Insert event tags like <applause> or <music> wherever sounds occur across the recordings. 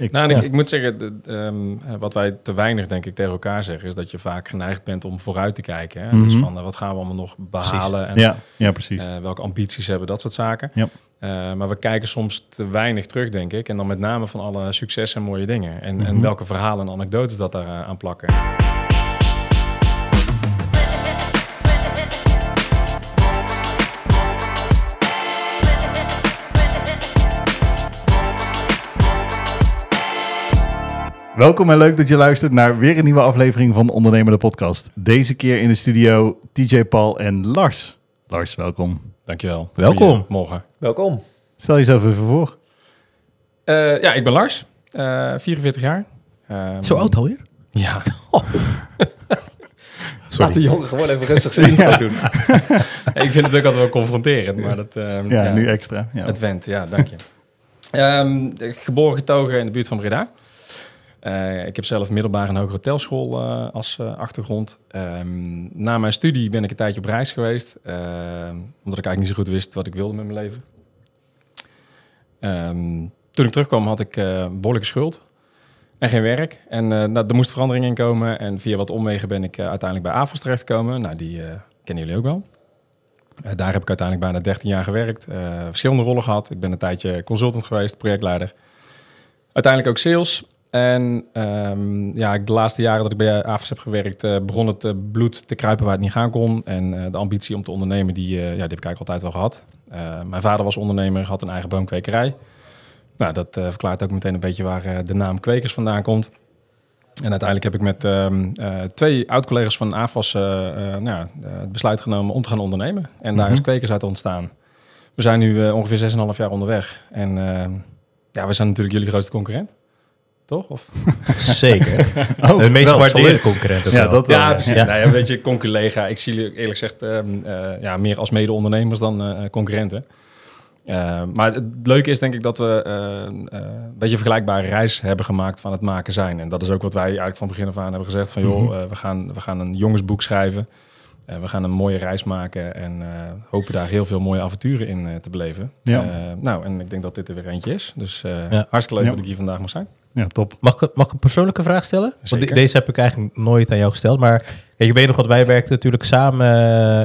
Ik, Nou, ja. ik, ik moet zeggen, de- ehm, wat wij te weinig denk ik tegen elkaar zeggen, is dat je vaak geneigd bent om vooruit te kijken. Hè? Dus Mhm. van, eh, wat gaan we allemaal nog behalen en ja, ja, precies. eh, welke ambities hebben, dat soort zaken. Ja. Eh, maar we kijken soms te weinig terug, denk ik. En dan met name van alle succes en mooie dingen. En, en Mhm. welke verhalen en anekdotes dat daar eh, aan plakken. Welkom en leuk dat je luistert naar weer een nieuwe aflevering van de Ondernemende Podcast. Deze keer in de studio TJ Paul en Lars. Lars, welkom. Dankjewel. Welkom. Morgen. Welkom. Stel jezelf even voor. Eh, ja, ik ben Lars, eh 44 jaar. Ehm, Zo oud alweer? Ja. <laughs> Laat de jongen gewoon even rustig zijn <laughs> Ja. intro doen. <laughs> ik vind het ook altijd wel confronterend, maar dat... ehm, Ja, nu extra. Ja. Het went, ja, dank je. Ehm, geboren getogen in de buurt van Breda. Eh, ik heb zelf middelbare en hogere hotelschool eh, als eh, achtergrond. Ehm, na mijn studie ben ik een tijdje op reis geweest. ehm, omdat ik eigenlijk niet zo goed wist wat ik wilde met mijn leven. Ehm, toen ik terugkwam had ik eh, behoorlijke schuld. En geen werk. En nou, er moest verandering in komen. En via wat omwegen ben ik uiteindelijk bij AFAS terechtgekomen. Nou, die kennen jullie ook wel. Daar heb ik uiteindelijk bijna 13 jaar gewerkt. verschillende rollen gehad. Ik ben een tijdje consultant geweest, projectleider. Uiteindelijk ook sales. En ehm, ja, de laatste jaren dat ik bij AFAS heb gewerkt, eh, begon het eh, bloed te kruipen waar het niet gaan kon. En eh, de ambitie om te ondernemen, die, ja, die heb ik eigenlijk altijd wel gehad. Eh, mijn vader was ondernemer, had een eigen boomkwekerij. Nou, dat verklaart ook meteen een beetje waar de naam Kwekers vandaan komt. En uiteindelijk heb ik met ehm, eh, twee oud-collega's van AFAS nou, het besluit genomen om te gaan ondernemen. En daar Mhm. is Kwekers uit ontstaan. We zijn nu ongeveer 6,5 jaar onderweg. En ehm, ja, we zijn natuurlijk jullie grootste concurrent. Toch? Of? <laughs> Zeker. <laughs> Oh, de meest gewaardeerde concurrent. Ja, wel. dat wel. Ja, precies. Ja. Nou ja, een beetje conculega. Ik zie jullie eerlijk gezegd ehm, eh, ja, meer als mede-ondernemers dan eh, concurrenten. Eh, maar het leuke is denk ik dat we eh, eh, een beetje vergelijkbare reis hebben gemaakt van het maken zijn. En dat is ook wat wij eigenlijk van begin af aan hebben gezegd van joh, Mhm. eh, we, gaan, we gaan een jongensboek schrijven. We gaan een mooie reis maken en eh, hopen daar heel veel mooie avonturen in eh, te beleven. Ja. Eh, nou, en ik denk dat dit er weer eentje is. Dus eh, Ja. hartstikke leuk Ja. dat ik hier vandaag mag zijn. Ja, top. Mag ik, mag ik een persoonlijke vraag stellen? Want de- deze heb ik eigenlijk nooit aan jou gesteld. Maar je weet nog wat wij werkten natuurlijk samen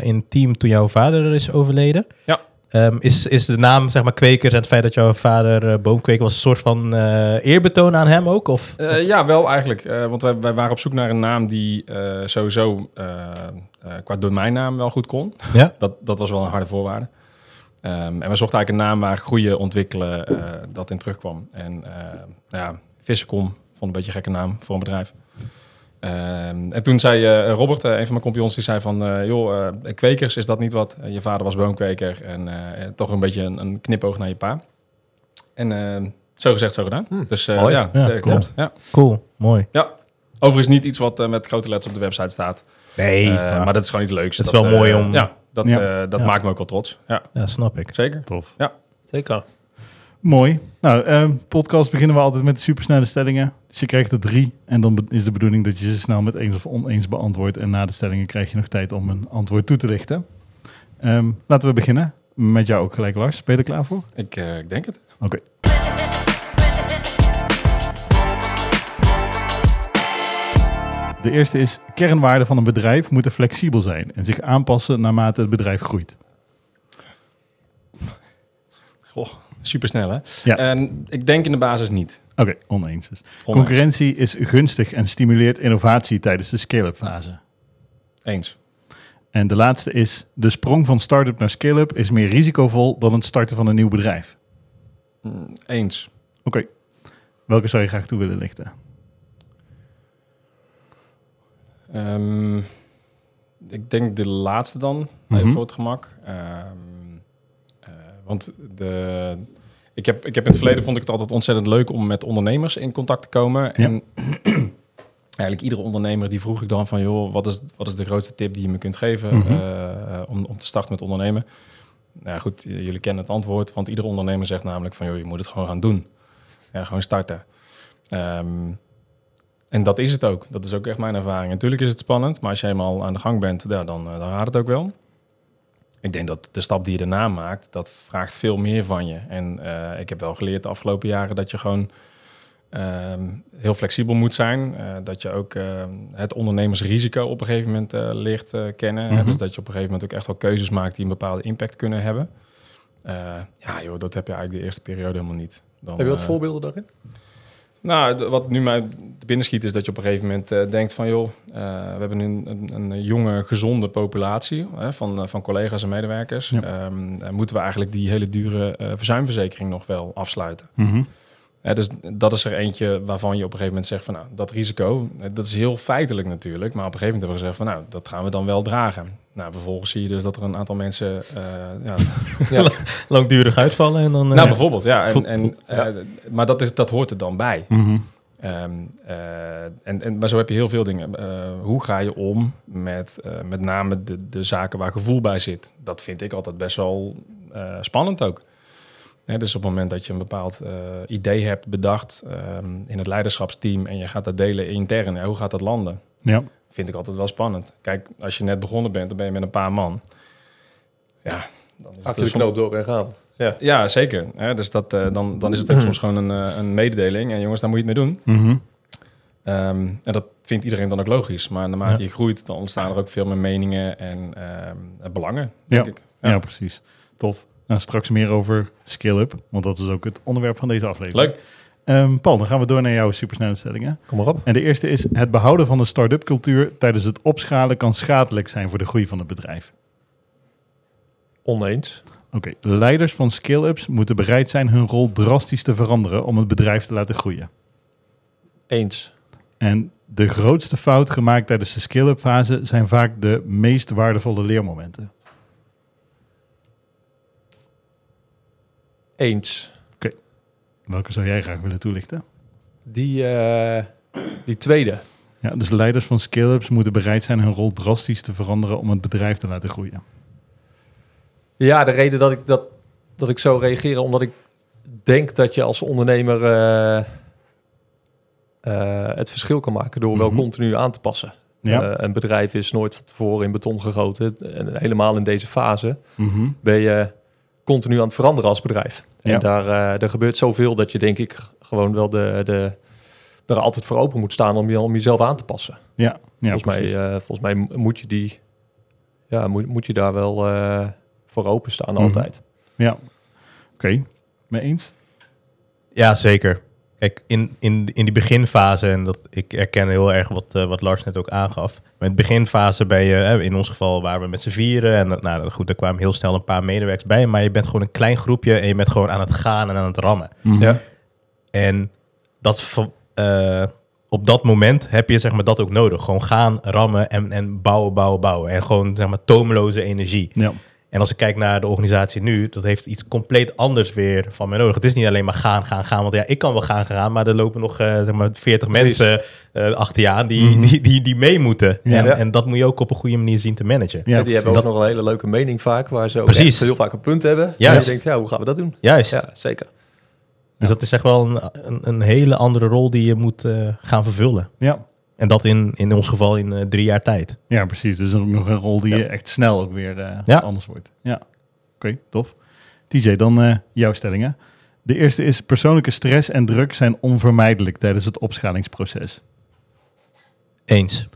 eh, in team toen jouw vader is overleden. Ja. Ehm, is, is de naam, zeg maar, Kwekers en het feit dat jouw vader eh, boomkweker was... een soort van eh, eerbetoon aan hem ook? Of, Eh, ja, wel eigenlijk. Eh, want wij, wij waren op zoek naar een naam die eh, sowieso eh, eh, qua domeinnaam wel goed kon. Ja. <laughs> Dat, dat was wel een harde voorwaarde. Ehm, en we zochten eigenlijk een naam waar groeien, ontwikkelen, eh, dat in terugkwam. En eh ja, Vissenkom, vond een beetje een gekke naam voor een bedrijf. Ehm, en toen zei eh, Robert, eh, een van mijn compagnons, die zei van... eh, joh, eh, kwekers, is dat niet wat? Je vader was boomkweker en eh, toch een beetje een, een knipoog naar je pa. En eh, zo gezegd, zo gedaan. Dus eh, Mooi. ja, Ja, klopt. Ja. Cool, mooi. Ja, overigens niet iets wat met grote letters op de website staat. Nee, maar dat is gewoon iets leuks. Het is Dat, wel mooi om- Ja, dat, Ja. eh, dat Ja. maakt me ook wel trots. Ja, ja, snap ik. zeker. Tof. Zeker. Mooi. Nou, eh, podcast beginnen we altijd met de supersnelle stellingen. Dus je krijgt er drie. En dan is de bedoeling dat je ze snel met eens of oneens beantwoordt. En na de stellingen krijg je nog tijd om een antwoord toe te lichten. Ehm, laten we beginnen. Met jou ook gelijk, Lars. Ben je er klaar voor? Ik, eh, ik denk het. Oké. De eerste is, kernwaarden van een bedrijf moeten flexibel zijn en zich aanpassen naarmate het bedrijf groeit. Goh, supersnel hè? Ja. En ik denk in de basis niet. Oké, oneens dus. Oneens. Concurrentie is gunstig en stimuleert innovatie tijdens de scale-up fase. Eens. En de laatste is, de sprong van start-up naar scale-up is meer risicovol dan het starten van een nieuw bedrijf. Mm, Eens. Oké, welke zou je graag toe willen lichten? Ehm, ik denk de laatste dan, even voor het gemak. Ehm, eh, want de, ik, heb, ik heb in het verleden vond ik het altijd ontzettend leuk om met ondernemers in contact te komen. En <clears throat> eigenlijk iedere ondernemer die vroeg ik dan van, joh, wat is, wat is de grootste tip die je me kunt geven Mhm. eh, om, om te starten met ondernemen? Nou goed, jullie kennen het antwoord, want iedere ondernemer zegt namelijk van, joh, je moet het gewoon gaan doen. Ja, gewoon starten. Ehm, en dat is het ook. Dat is ook echt mijn ervaring. Natuurlijk is het spannend, maar als je eenmaal aan de gang bent, ja, dan, eh, dan gaat het ook wel. Ik denk dat de stap die je daarna maakt, dat vraagt veel meer van je. En eh, ik heb wel geleerd de afgelopen jaren dat je gewoon ehm, heel flexibel moet zijn. eh, dat je ook ehm, het ondernemersrisico op een gegeven moment eh, leert kennen. hè. Mhm. Dus dat je op een gegeven moment ook echt wel keuzes maakt die een bepaalde impact kunnen hebben. Ja, joh, dat heb je eigenlijk de eerste periode helemaal niet. Dan, Heb je wat voorbeelden daarin? Nou, wat nu mij te binnen schiet is dat je op een gegeven moment eh, denkt van... joh, eh, we hebben een, een, een jonge, gezonde populatie hè, van, eh, van collega's en medewerkers. Ja. Ehm, eh, moeten we eigenlijk die hele dure verzuimverzekering nog wel afsluiten? Hè, dus dat is er eentje waarvan je op een gegeven moment zegt van... nou, dat risico, eh, dat is heel feitelijk natuurlijk... maar op een gegeven moment hebben we gezegd van... nou, dat gaan we dan wel dragen. Nou, vervolgens zie je dus dat er een aantal mensen... eh, ja, <laughs> Langdurig uitvallen en dan... eh, nou, bijvoorbeeld, ja. En, en, Ja. eh, maar dat, is, dat hoort er dan bij. Mhm. Ehm, eh, en, en, maar zo heb je heel veel dingen. Eh, hoe ga je om met eh, met name de, de zaken waar gevoel bij zit? Dat vind ik altijd best wel eh, spannend ook. Hè, dus op het moment dat je een bepaald eh, idee hebt bedacht ehm, in het leiderschapsteam en je gaat dat delen intern, ja, hoe gaat dat landen? Ja. Vind ik altijd wel spannend. Kijk, als je net begonnen bent, dan ben je met een paar man. Ja, dan is het Achter de dus som- knoop door en gaan. Ja. ja, zeker. Hè, dus dat, eh, dan, dan is het ook <clears throat> soms gewoon een, eh, een mededeling. En jongens, daar moet je het mee doen. Mhm. Ehm, en dat vindt iedereen dan ook logisch. Maar naarmate Ja. je groeit, dan ontstaan er ook veel meer meningen en ehm, belangen, Ja. denk ik. Ja. precies. Tof. Nou, straks meer over Skill-Up, want dat is ook het onderwerp van deze aflevering. Leuk. Ehm, Paul, dan gaan we door naar jouw supersnelle stellingen. Kom maar op. En de eerste is, het behouden van de start-up cultuur tijdens het opschalen kan schadelijk zijn voor de groei van het bedrijf. Oneens. Oké, leiders van skill-ups moeten bereid zijn hun rol drastisch te veranderen om het bedrijf te laten groeien. Eens. En de grootste fout gemaakt tijdens de skill-up fase zijn vaak de meest waardevolle leermomenten. Eens. Welke zou jij graag willen toelichten? Die, eh, die tweede. Ja, dus leiders van skill-ups moeten bereid zijn hun rol drastisch te veranderen om het bedrijf te laten groeien. Ja, de reden dat ik, dat, dat ik zo reageer, omdat ik denk dat je als ondernemer eh, eh, het verschil kan maken door wel Mhm. continu aan te passen. Ja. Een bedrijf is nooit van tevoren in beton gegoten. En helemaal in deze fase Mhm. ben je continu aan het veranderen als bedrijf. En Ja. daar eh, er gebeurt zoveel dat je denk ik gewoon wel de, de, er altijd voor open moet staan om, je, om jezelf aan te passen. Ja, ja volgens, mij, eh, volgens mij moet je die, ja, moet, moet je daar wel eh, voor open staan Mhm. altijd. Ja, oké. Mee eens? Ja, zeker. Kijk, in, in, in die beginfase, en dat, ik herken heel erg wat, eh, wat Lars net ook aangaf. Maar in de beginfase ben je, hè, in ons geval waren we met z'n vieren. En nou goed, er kwamen heel snel een paar medewerkers bij. Maar je bent gewoon een klein groepje en je bent gewoon aan het gaan en aan het rammen. Mhm. Ja. En dat, eh, op dat moment heb je zeg maar, dat ook nodig. Gewoon gaan, rammen en, en bouwen, bouwen, bouwen. En gewoon zeg maar, tomeloze energie. Ja, En als ik kijk naar de organisatie nu, dat heeft iets compleet anders weer van mij nodig. Het is niet alleen maar gaan, gaan, gaan. Want ja, ik kan wel gaan, gaan, maar er lopen nog eh, zeg maar 40 Precies. mensen eh, achter je aan die, Mhm. die, die, die mee moeten. Ja. En, Ja. en dat moet je ook op een goede manier zien te managen. ja die hebben ook nog een hele leuke mening vaak, waar ze ook Precies. heel vaak een punt hebben. Juist. En je denkt, ja, hoe gaan we dat doen? Juist. Ja, zeker. Dus dat is echt wel een, een, een hele andere rol die je moet eh, gaan vervullen. Ja. En dat in, in ons geval in eh, drie jaar tijd. ja, precies. Dus ook nog een rol die Ja. echt snel ook weer eh, Ja. anders wordt. Ja, oké, tof. TJ, dan eh, jouw stellingen. De eerste is, persoonlijke stress en druk zijn onvermijdelijk tijdens het opschalingsproces. Eens.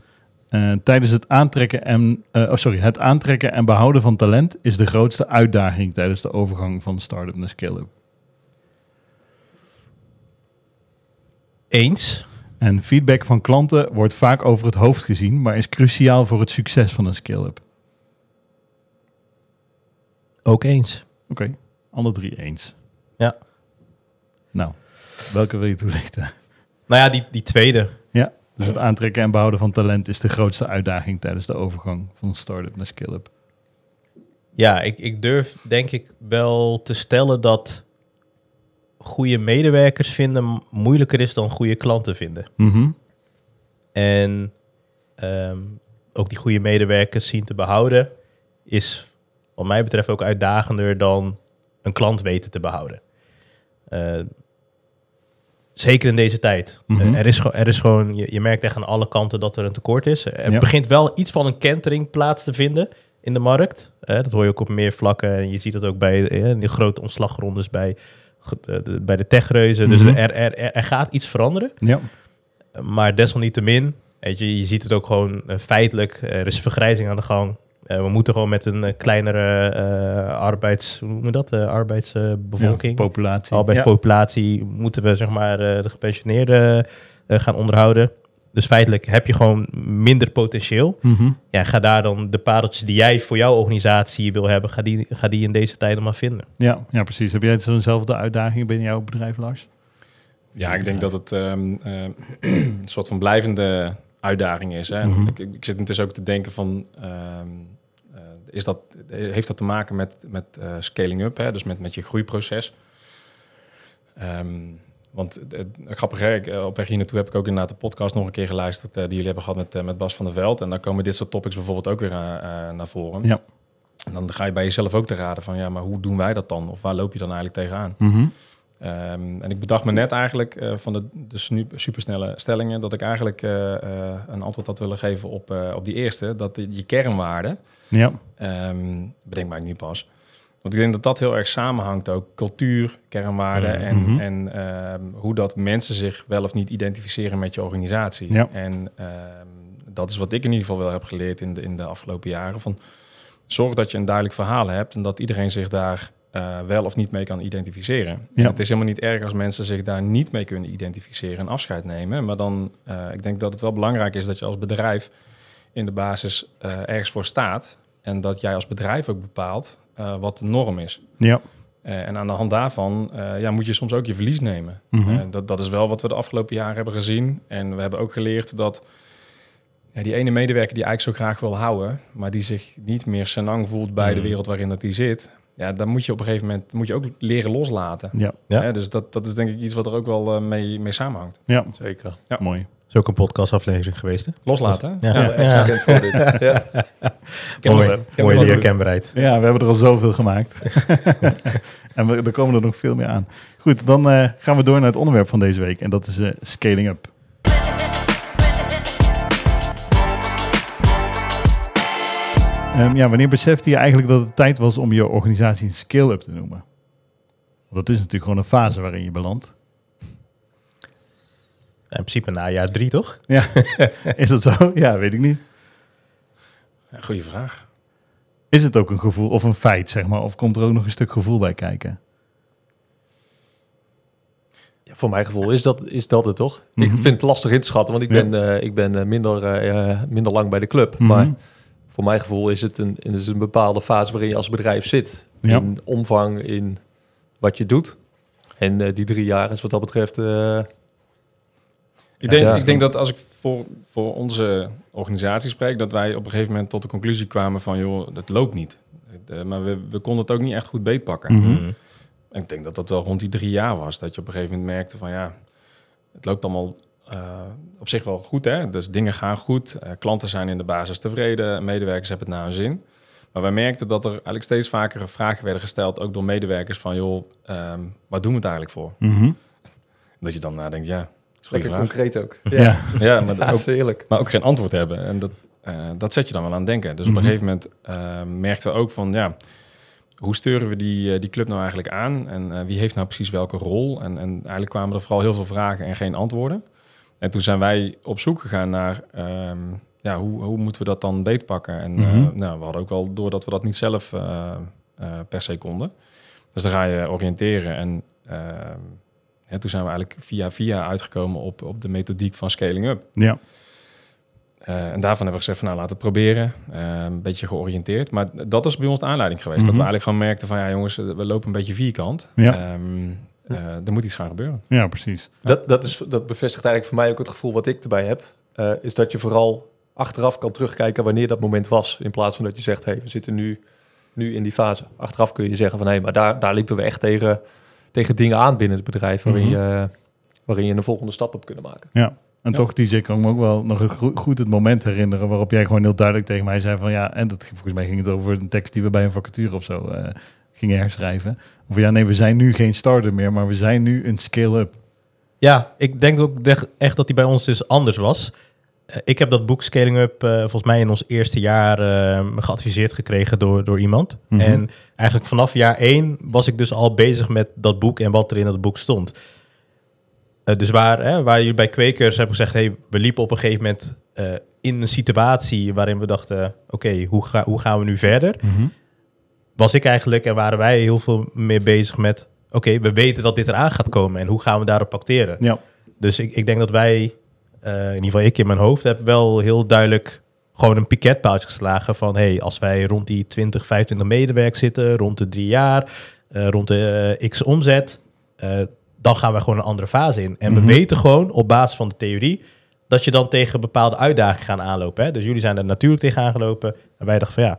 Tijdens het aantrekken en oh, sorry, het aantrekken en behouden van talent is de grootste uitdaging tijdens de overgang van start-up naar scale-up. Eens. En feedback van klanten wordt vaak over het hoofd gezien, maar is cruciaal voor het succes van een scale-up. Ook eens. Oké, alle drie eens. Ja. Nou, welke wil je toelichten? Nou ja, die, die tweede. Ja, dus het aantrekken en behouden van talent is de grootste uitdaging tijdens de overgang van start-up naar scale-up. Ja, ik, ik durf denk ik wel te stellen dat goede medewerkers vinden moeilijker is dan goede klanten vinden. Mhm. En ehm, ook die goede medewerkers zien te behouden is wat mij betreft ook uitdagender dan een klant weten te behouden. Eh, zeker in deze tijd. Mhm. Eh, er, is, er is gewoon, je, je merkt echt aan alle kanten dat er een tekort is. Er Ja. begint wel iets van een kentering plaats te vinden in de markt. Eh, dat hoor je ook op meer vlakken. En je ziet dat ook bij de grote ontslagrondes bij eh, de- bij de techreuzen. Dus Mhm. er, er, er, er gaat iets veranderen. Ja. Maar desalniettemin, weet je, je ziet het ook gewoon eh, feitelijk. Er is vergrijzing aan de gang. Eh, we moeten gewoon met een eh, kleinere eh, arbeids... Hoe noemen we dat? Eh, arbeidsbevolking. Ja, populatie. arbeidspopulatie. Moeten we zeg maar eh, de gepensioneerden eh, gaan onderhouden. Dus feitelijk heb je gewoon minder potentieel. Ja. Mhm. Ja, ga daar dan de pareltjes die jij voor jouw organisatie wil hebben... ga die, ga die in deze tijden maar vinden. ja, ja, precies. Heb jij zo'nzelfde uitdaging binnen jouw bedrijf, Lars? Ja, ik denk dat het ehm, eh, <clears throat> een soort van blijvende uitdaging is. Hè? Mhm. ik, ik zit intussen ook te denken van... ehm, eh, is dat, heeft dat te maken met, met eh, scaling up, hè? dus met, met je groeiproces? Ehm, want het, het, grappig, hè? Eh, op weg hier naartoe heb ik ook inderdaad de podcast nog een keer geluisterd... eh, die jullie hebben gehad met, eh, met Bas van der Veld. En dan komen dit soort topics bijvoorbeeld ook weer eh, eh, naar voren. Ja. En dan ga je bij jezelf ook te raden van... ja, maar hoe doen wij dat dan? Of waar loop je dan eigenlijk tegenaan? Ehm, en ik bedacht me net eigenlijk eh, van de, supersnelle stellingen dat ik eigenlijk eh, eh, een antwoord had willen geven op, eh, op die eerste. Dat je kernwaarden, Ja. ehm bedenk mij niet pas. Want ik denk dat dat heel erg samenhangt ook. Cultuur, kernwaarden en, Mhm. en ehm, hoe dat mensen zich wel of niet identificeren met je organisatie. Ja. En ehm, dat is wat ik in ieder geval wel heb geleerd in de, in de afgelopen jaren. Van, zorg dat je een duidelijk verhaal hebt en dat iedereen zich daar eh, wel of niet mee kan identificeren. Ja. Het is helemaal niet erg als mensen zich daar niet mee kunnen identificeren en afscheid nemen. Maar dan, eh, ik denk dat het wel belangrijk is dat je als bedrijf in de basis eh, ergens voor staat. En dat jij als bedrijf ook bepaalt eh, wat de norm is. Ja. Eh, en aan de hand daarvan eh, ja, moet je soms ook je verlies nemen. Mhm. Dat, dat is wel wat we de afgelopen jaren hebben gezien. En we hebben ook geleerd dat ja, die ene medewerker die eigenlijk zo graag wil houden, maar die zich niet meer senang voelt bij de Mhm. wereld waarin dat die zit. Ja, dan moet je op een gegeven moment moet je ook leren loslaten. Ja. Ja. Hè, dus dat, dat is denk ik iets wat er ook wel mee, mee samenhangt. Ja. Zeker. Ja. Mooi. Is ook een podcastaflevering geweest, hè? Loslaten. Ja, Ja, dit. <laughs> Ja. Mooi, die herkenbaarheid. We hebben er al zoveel gemaakt. <laughs> en we, er komen er nog veel meer aan. Goed, dan eh, gaan we door naar het onderwerp van deze week. En dat is eh, scaling up. Ehm, ja, wanneer besefte je eigenlijk dat het tijd was om je organisatie een scale-up te noemen? Want dat is natuurlijk gewoon een fase waarin je belandt. In principe na jaar drie, toch? Ja, is dat zo? Ja, weet ik niet. Ja, goeie vraag. Is het ook een gevoel of een feit, zeg maar? Of komt er ook nog een stuk gevoel bij kijken? Ja, voor mijn gevoel is dat, is dat het toch? Ik Mhm. vind het lastig in te schatten, want ik Ja. ben, eh, ik ben eh, minder, eh, minder lang bij de club. Mhm. Maar voor mijn gevoel is het, een, is het een bepaalde fase waarin je als bedrijf zit. Ja. In omvang, in wat je doet. En eh, die drie jaar is wat dat betreft... Ik denk, Ja. ik denk dat als ik voor, voor onze organisatie spreek, dat wij op een gegeven moment tot de conclusie kwamen van, joh, dat loopt niet. Eh, maar we, we konden het ook niet echt goed beetpakken. Mhm. En ik denk dat dat wel rond die drie jaar was. Dat je op een gegeven moment merkte van, ja, het loopt allemaal eh, op zich wel goed. Hè? Dus dingen gaan goed. Eh, klanten zijn in de basis tevreden. Medewerkers hebben het naar hun zin. Maar wij merkten dat er eigenlijk steeds vaker vragen werden gesteld, ook door medewerkers, van, joh, ehm, waar doen we het eigenlijk voor? Mhm. Dat je dan nadenkt, ja, lekker concreet ook. Ja. Ja, <laughs> maar Ja, ook dat is heerlijk. maar ook geen antwoord hebben. En dat, eh, dat zet je dan wel aan denken. Dus op Mhm. een gegeven moment eh, merkten we ook van, ja, hoe sturen we die, eh, die club nou eigenlijk aan? En eh, wie heeft nou precies welke rol? En, en eigenlijk kwamen er vooral heel veel vragen en geen antwoorden. En toen zijn wij op zoek gegaan naar, ehm, ja, hoe, hoe moeten we dat dan beetpakken? En eh, Mhm. nou, we hadden ook wel door dat we dat niet zelf eh, eh, per se konden. Dus dan ga je oriënteren en... ja, toen zijn we eigenlijk via via uitgekomen op, op de methodiek van scaling up. Ja. Eh, en daarvan hebben we gezegd van nou, laten we het proberen. Eh, een beetje georiënteerd. Maar dat is bij ons de aanleiding geweest. Dat we Mhm. eigenlijk gewoon merkten van ja jongens, we lopen een beetje vierkant. Ja. Ehm, eh, er moet iets gaan gebeuren. ja, precies. Dat, dat, is, dat bevestigt eigenlijk voor mij ook het gevoel wat ik erbij heb. eh, is dat je vooral achteraf kan terugkijken wanneer dat moment was. In plaats van dat je zegt, hey, we zitten nu, nu in die fase. Achteraf kun je zeggen van, hé, maar daar, daar liepen we echt tegen, tegen dingen aan binnen het bedrijf... waarin, Mhm. je, waarin je een volgende stap op kunnen maken. Ja. En Ja. toch, DJ, kan ik me ook wel nog go- goed het moment herinneren waarop jij gewoon heel duidelijk tegen mij zei van ja, en dat volgens mij ging het over een tekst die we bij een vacature of zo eh, gingen herschrijven. Of ja, nee, we zijn nu geen starter meer, maar we zijn nu een scale-up. Ja, ik denk ook echt dat die bij ons dus anders was. Eh, ik heb dat boek Scaling Up eh, volgens mij in ons eerste jaar eh, geadviseerd gekregen door, door iemand. Mhm. En eigenlijk vanaf jaar één was ik dus al bezig met dat boek en wat er in dat boek stond. Dus waar, hè, waar jullie bij kwekers hebben gezegd, hey, we liepen op een gegeven moment in een situatie waarin we dachten, oké, hoe, ga, hoe gaan we nu verder? Mhm. Was ik eigenlijk en waren wij heel veel mee bezig met, oké, we weten dat dit eraan gaat komen en hoe gaan we daarop acteren? Ja, Dus ik, ik denk dat wij, eh, in ieder geval ik in mijn hoofd, heb wel heel duidelijk gewoon een piketpaaltje geslagen van hey, als wij rond die 20, 25 medewerkers zitten, rond de drie jaar, eh, rond de eh, x omzet, dan gaan we gewoon een andere fase in. En Mhm. we weten gewoon op basis van de theorie dat je dan tegen bepaalde uitdagingen gaat aanlopen. Hè? Dus jullie zijn er natuurlijk tegen aangelopen. En wij dachten van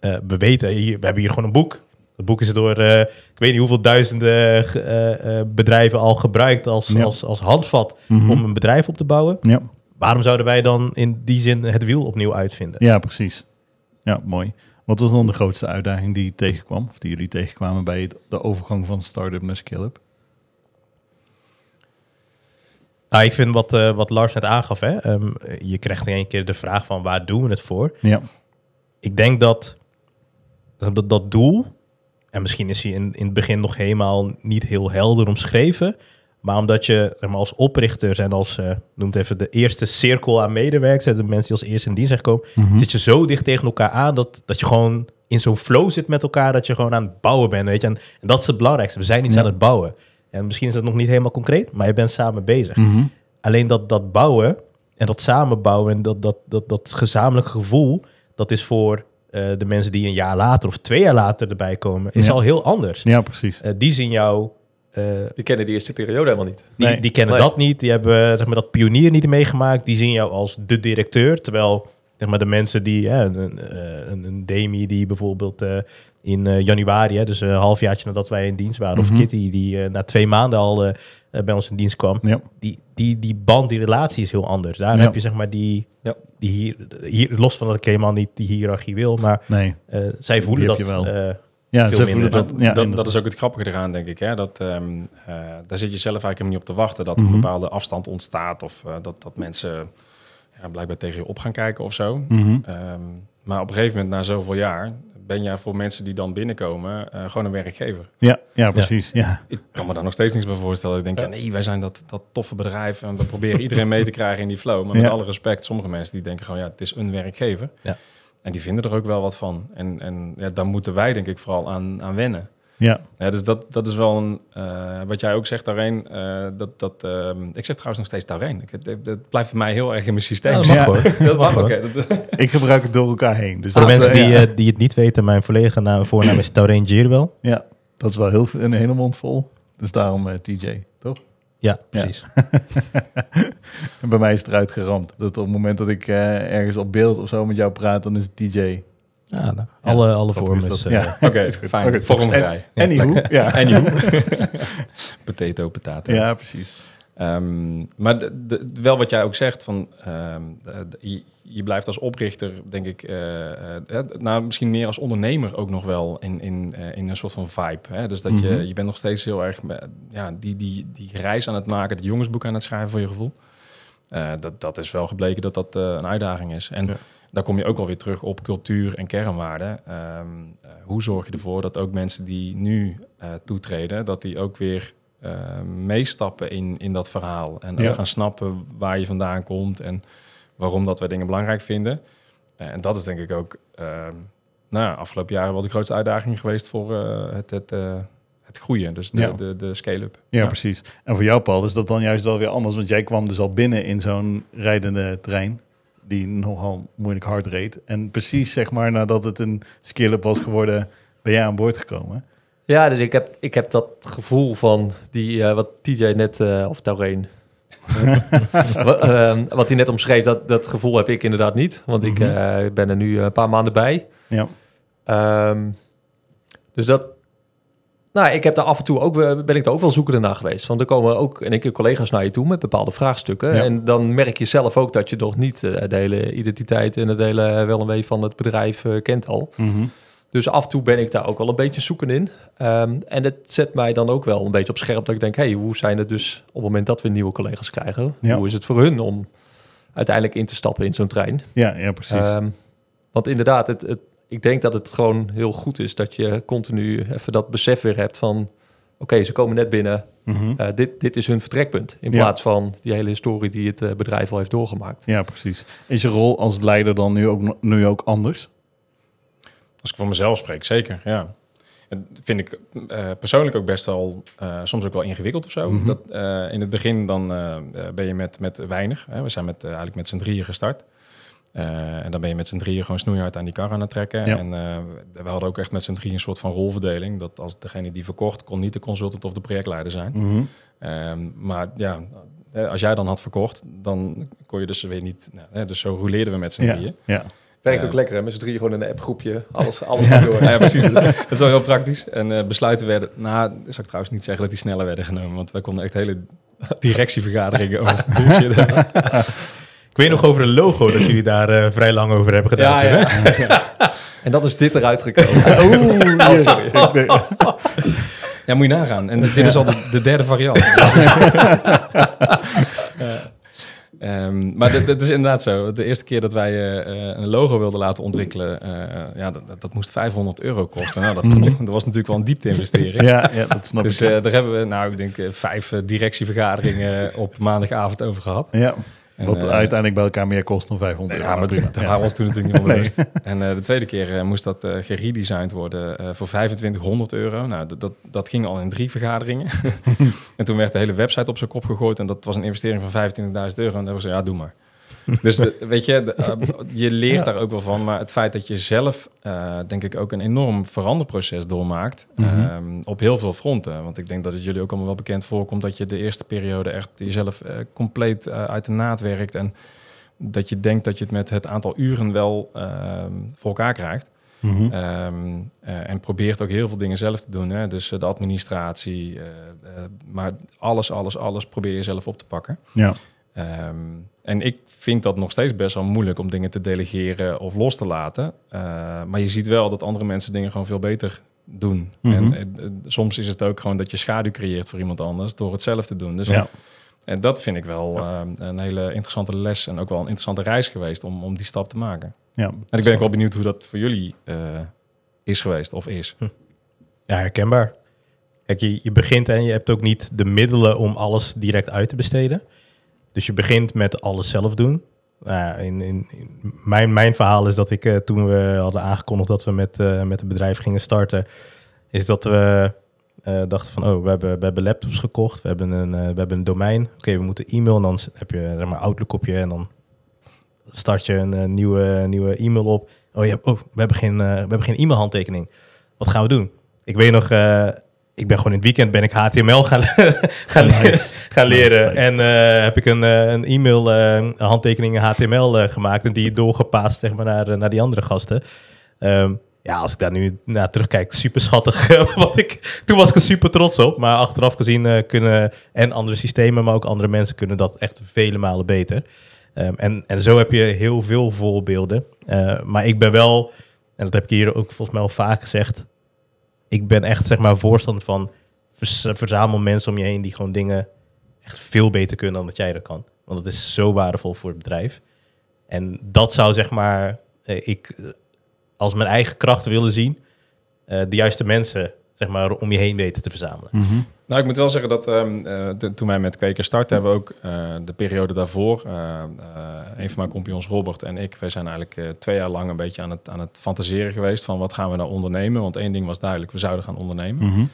ja, we weten, hier, we hebben hier gewoon een boek. Het boek is door, eh, ik weet niet hoeveel duizenden eh, eh, bedrijven al gebruikt als, Ja. als, als handvat Mhm. om een bedrijf op te bouwen. ja. Waarom zouden wij dan in die zin het wiel opnieuw uitvinden? ja, precies. Ja, mooi. Wat was dan de grootste uitdaging die je tegenkwam? Of die jullie tegenkwamen bij het, de overgang van start-up naar scale-up? Nou, ik vind wat, wat Lars net aangaf, hè, ehm, je krijgt in één keer de vraag van waar doen we het voor? Ja. Ik denk dat dat, dat doel, en misschien is hij in, in het begin nog helemaal niet heel helder omschreven, maar omdat je zeg maar, als oprichter en als, eh noemt even de eerste cirkel aan medewerkers, de mensen die als eerste in dienst zijn gekomen, Mhm. zit je zo dicht tegen elkaar aan dat, dat je gewoon in zo'n flow zit met elkaar, dat je gewoon aan het bouwen bent. Weet je? En, en dat is het belangrijkste. We zijn iets Ja. aan het bouwen. En misschien is dat nog niet helemaal concreet, maar je bent samen bezig. Mhm. Alleen dat, dat bouwen en dat samenbouwen en dat, dat, dat, dat gezamenlijke gevoel, dat is voor eh, de mensen die een jaar later of twee jaar later erbij komen, is Ja. al heel anders. Ja, precies. Eh, die zien jou, eh, Die kennen die eerste periode helemaal niet. die, Nee. die kennen Nee. dat niet, die hebben zeg maar, dat pionier niet meegemaakt, die zien jou als de directeur, terwijl zeg maar, de mensen die, hè, een, eh, een, een Demi die bijvoorbeeld eh, in eh, januari, hè, dus een halfjaartje nadat wij in dienst waren, Mhm. of Kitty die eh, na twee maanden al bij ons in dienst kwam, Ja. die, die, die band, die relatie is heel anders. Daar Ja. heb je zeg maar die, Ja. Die hier, hier, los van dat ik helemaal niet die hiërarchie wil, maar Nee. eh, zij voelen heb dat je wel. eh, Ja, Veel ze minder. voelen dat. Dat, Ja, dat, dat inderdaad. is ook het grappige eraan, denk ik. Hè? Dat, ehm, eh, daar zit je zelf eigenlijk helemaal niet op te wachten. Dat er Mhm. een bepaalde afstand ontstaat. Of eh, dat, dat mensen ja, blijkbaar tegen je op gaan kijken of zo. Mhm. Ehm, maar op een gegeven moment, na zoveel jaar... ben jij voor mensen die dan binnenkomen... eh, gewoon een werkgever. Ja, ja, precies. Ja. Ik kan me daar nog steeds niks bij voorstellen. Ik denk, ja, nee, wij zijn dat, dat toffe bedrijf... en we proberen iedereen mee te krijgen in die flow. Maar Ja. met alle respect, sommige mensen die denken gewoon... ja, het is een werkgever. Ja. En die vinden er ook wel wat van. En, en ja, daar moeten wij denk ik vooral aan, aan wennen. Ja. Ja, dus dat, dat is wel een, eh, wat jij ook zegt, Taureen. eh, dat, dat, ehm, ik zeg trouwens nog steeds Taureen. Ik, het, het blijft voor mij heel erg in mijn systeem. Ja, dat mag Ja. <laughs> hoor. dat mag <laughs> Ik gebruik het door elkaar heen. Dus Voor de mensen die, ja. eh, die het niet weten, mijn volledige naam, voornaam is Taureen Jirwel. ja, dat is wel heel, een hele mond vol. Dus daarom TJ, toch? Ja, Ja. precies. En <laughs> bij mij is het eruit geramd. Dat op het moment dat ik eh, ergens op beeld of zo met jou praat, dan is het TJ. Ja, nou, alle, alle Grappig vormen Ja. Oké, fijn. Volgende en- vrij. Anywho, ja. En you. <laughs> Potato, potato. Ja, precies. Ehm, maar de- de- wel wat jij ook zegt, van, ehm, de- je, je blijft als oprichter, denk ik, eh, eh, eh, nou, misschien meer als ondernemer ook nog wel in, in, eh, in een soort van vibe. Hè? Dus dat Mhm. je, je bent nog steeds heel erg ja, die, die, die reis aan het maken, het jongensboek aan het schrijven voor je gevoel. Eh, dat, dat is wel gebleken dat dat een uitdaging is. En Ja. Daar kom je ook wel weer terug op cultuur en kernwaarden. Ehm, eh, hoe zorg je ervoor dat ook mensen die nu eh, toetreden, dat die ook weer eh, meestappen in, in dat verhaal. En Ja. ook gaan snappen waar je vandaan komt en waarom dat wij dingen belangrijk vinden. En dat is denk ik ook ehm, nou, ja, afgelopen jaren wel de grootste uitdaging geweest voor het, het, het groeien. Dus de, Ja. de, de scale-up. Ja, precies. En voor jou, Paul, is dat dan juist wel weer anders. Want jij kwam dus al binnen in zo'n rijdende trein. Die nogal moeilijk hard reed. En precies, zeg maar, nadat het een skill-up was geworden, ben jij aan boord gekomen. Ja, dus ik heb, ik heb dat gevoel van die, eh, wat TJ net, eh, of Taureen, <laughs> wat, ehm, wat hij net omschreef, dat, dat gevoel heb ik inderdaad niet. Want ik Mhm. eh, ben er nu een paar maanden bij. Ja. Ehm, dus dat. Nou, ik heb daar af en toe ook, eh, ben ik daar ook wel zoekende naar geweest. Want er komen ook in één keer collega's naar je toe met bepaalde vraagstukken. Ja. En dan merk je zelf ook dat je nog niet eh, de hele identiteit en het hele wel en wee van het bedrijf eh, kent al. Mhm. Dus af en toe ben ik daar ook wel een beetje zoeken in. Ehm, en het zet mij dan ook wel een beetje op scherp dat ik denk, hey, hoe zijn het dus op het moment dat we nieuwe collega's krijgen? Ja. Hoe is het voor hun om uiteindelijk in te stappen in zo'n trein. Ja, ja precies. Ehm, want inderdaad, het, het, ik denk dat het gewoon heel goed is dat je continu even dat besef weer hebt van... oké, ze komen net binnen, Mhm. eh, dit, dit is hun vertrekpunt. In Ja. plaats van die hele historie die het eh, bedrijf al heeft doorgemaakt. Ja, precies. Is je rol als leider dan nu ook, nu ook anders? Als ik voor mezelf spreek, zeker, ja. Dat vind ik eh, persoonlijk ook best wel, eh, soms ook wel ingewikkeld of zo. Mhm. dat, eh, in het begin dan ben je met, met weinig. Hè. We zijn met, eigenlijk met z'n drieën gstart. Eh, en dan ben je met z'n drieën gewoon snoeihard aan die kar aan het trekken. Ja. En eh, we hadden ook echt met z'n drieën een soort van rolverdeling. Dat als degene die verkocht, kon niet de consultant of de projectleider zijn. Mhm. Ehm, maar ja, eh, als jij dan had verkocht, dan kon je dus weer niet... Nou, dus zo rouleerden we met z'n Ja, drieën. ja. Werkt ook lekker, hè? Met z'n drieën gewoon in een appgroepje. Alles, <laughs> alles door. Ja, ja, precies. dat is wel heel praktisch. En eh, besluiten werden... Nou, zou ik trouwens niet zeggen dat die sneller werden genomen. Want wij konden echt hele <laughs> directievergaderingen over <laughs> bullshit hebben. Ik weet nog over een logo dat jullie daar eh, vrij lang over hebben gedaan. Ja, toen, hè? ja. <laughs> En dat is dit eruit gekomen. <laughs> Oeh, <laughs> yes. Ik denk- ja, moet je nagaan. En dit is al de, de derde variant. Ja. Ehm, maar dit is inderdaad zo. De eerste keer dat wij eh, eh, een logo wilden laten ontwikkelen, eh, ja, dat, dat- dat moest 500 euro kosten. Nou, dat, dat was natuurlijk wel een diepte-investering. ja, ja, dat snap Dus ik. eh, daar hebben we, nou, ik denk vijf directievergaderingen op maandagavond over gehad. ja, wat eh, uiteindelijk bij elkaar meer kost dan 500 Ja, euro. maar daar <laughs> Ja. waren we ons toen natuurlijk niet van Nee. bewust. <laughs> En eh, de tweede keer eh, moest dat geredesigned worden voor 2500 euro. Nou, dat, dat, ging al in drie vergaderingen. <laughs> en toen werd de hele website op zijn kop gegooid. En dat was een investering van 25.000 euro. En dan hebben we gezegd, ja, doe maar. Dus de- weet je, de, <laughs> eh, je leert daar ook wel van. Maar het feit dat je zelf, eh, denk ik, ook een enorm veranderproces doormaakt. Ehm, op heel veel fronten. Want ik denk dat het jullie ook allemaal wel bekend voorkomt... dat je de eerste periode echt jezelf eh, compleet uit de naad werkt... en dat je denkt dat je het met het aantal uren wel ehm, voor elkaar krijgt. Mhm. Ehm, eh, en probeert ook heel veel dingen zelf te doen. Hè? Dus de administratie, maar alles, alles, alles probeer je zelf op te pakken. Ja. En ik vind dat nog steeds best wel moeilijk om dingen te delegeren of los te laten. Eh, maar je ziet wel dat andere mensen dingen gewoon veel beter doen. Mhm. En eh, eh, soms is het ook gewoon dat je schaduw creëert voor iemand anders door het zelf te doen. Dus Ja. en dat vind ik wel een hele interessante les en ook wel een interessante reis geweest om, om die stap te maken. Ja. En ik ben ook wel benieuwd hoe dat voor jullie is geweest of is. Ja, herkenbaar. Kijk, je, je begint en je hebt ook niet de middelen om alles direct uit te besteden. Dus je begint met alles zelf doen. Nou in, in, mijn, mijn verhaal is dat ik eh, toen we hadden aangekondigd dat we met, eh, met het bedrijf gingen starten, is dat we eh, dachten van, oh, we hebben, we hebben laptops gekocht, we hebben een, we hebben een domein. Oké, we moeten e-mail en dan heb je zeg maar, Outlook op je en dan start je een nieuwe, nieuwe e-mail op. Oh, ja, oh we hebben geen, we hebben geen e-mailhandtekening. Wat gaan we doen? Ik weet nog, ik ben gewoon in het weekend ben ik HTML gaan, <laughs> gaan, Nice. leren, gaan leren. Nice, nice. En eh, heb ik een, eh, een e-mail eh, handtekening in HTML eh, gemaakt en die doorgepaast zeg maar, naar, eh, naar die andere gasten. Ehm, ja, als ik daar nu naar terugkijk, super schattig. <laughs> wat ik, toen was ik er super trots op. Maar achteraf gezien eh, kunnen en andere systemen, maar ook andere mensen kunnen dat echt vele malen beter. Ehm, en, en zo heb je heel veel voorbeelden. Eh, maar ik ben wel, en dat heb ik hier ook volgens mij al vaak gezegd. Ik ben echt zeg maar voorstander van verzamel mensen om je heen die gewoon dingen echt veel beter kunnen dan dat jij dat kan. Want het is zo waardevol voor het bedrijf. En dat zou zeg maar, eh, ik eh, als mijn eigen krachten willen zien, eh, de juiste mensen zeg maar om je heen weten te verzamelen. Mhm. Nou, ik moet wel zeggen dat ehm, eh, de- toen wij met Kweker starten, hebben we ook eh, de periode daarvoor, eh, een van mijn compagnons Robert en ik, wij zijn eigenlijk twee jaar lang een beetje aan het, aan het fantaseren geweest van wat gaan we nou ondernemen. Want één ding was duidelijk, we zouden gaan ondernemen. Mhm. Nou,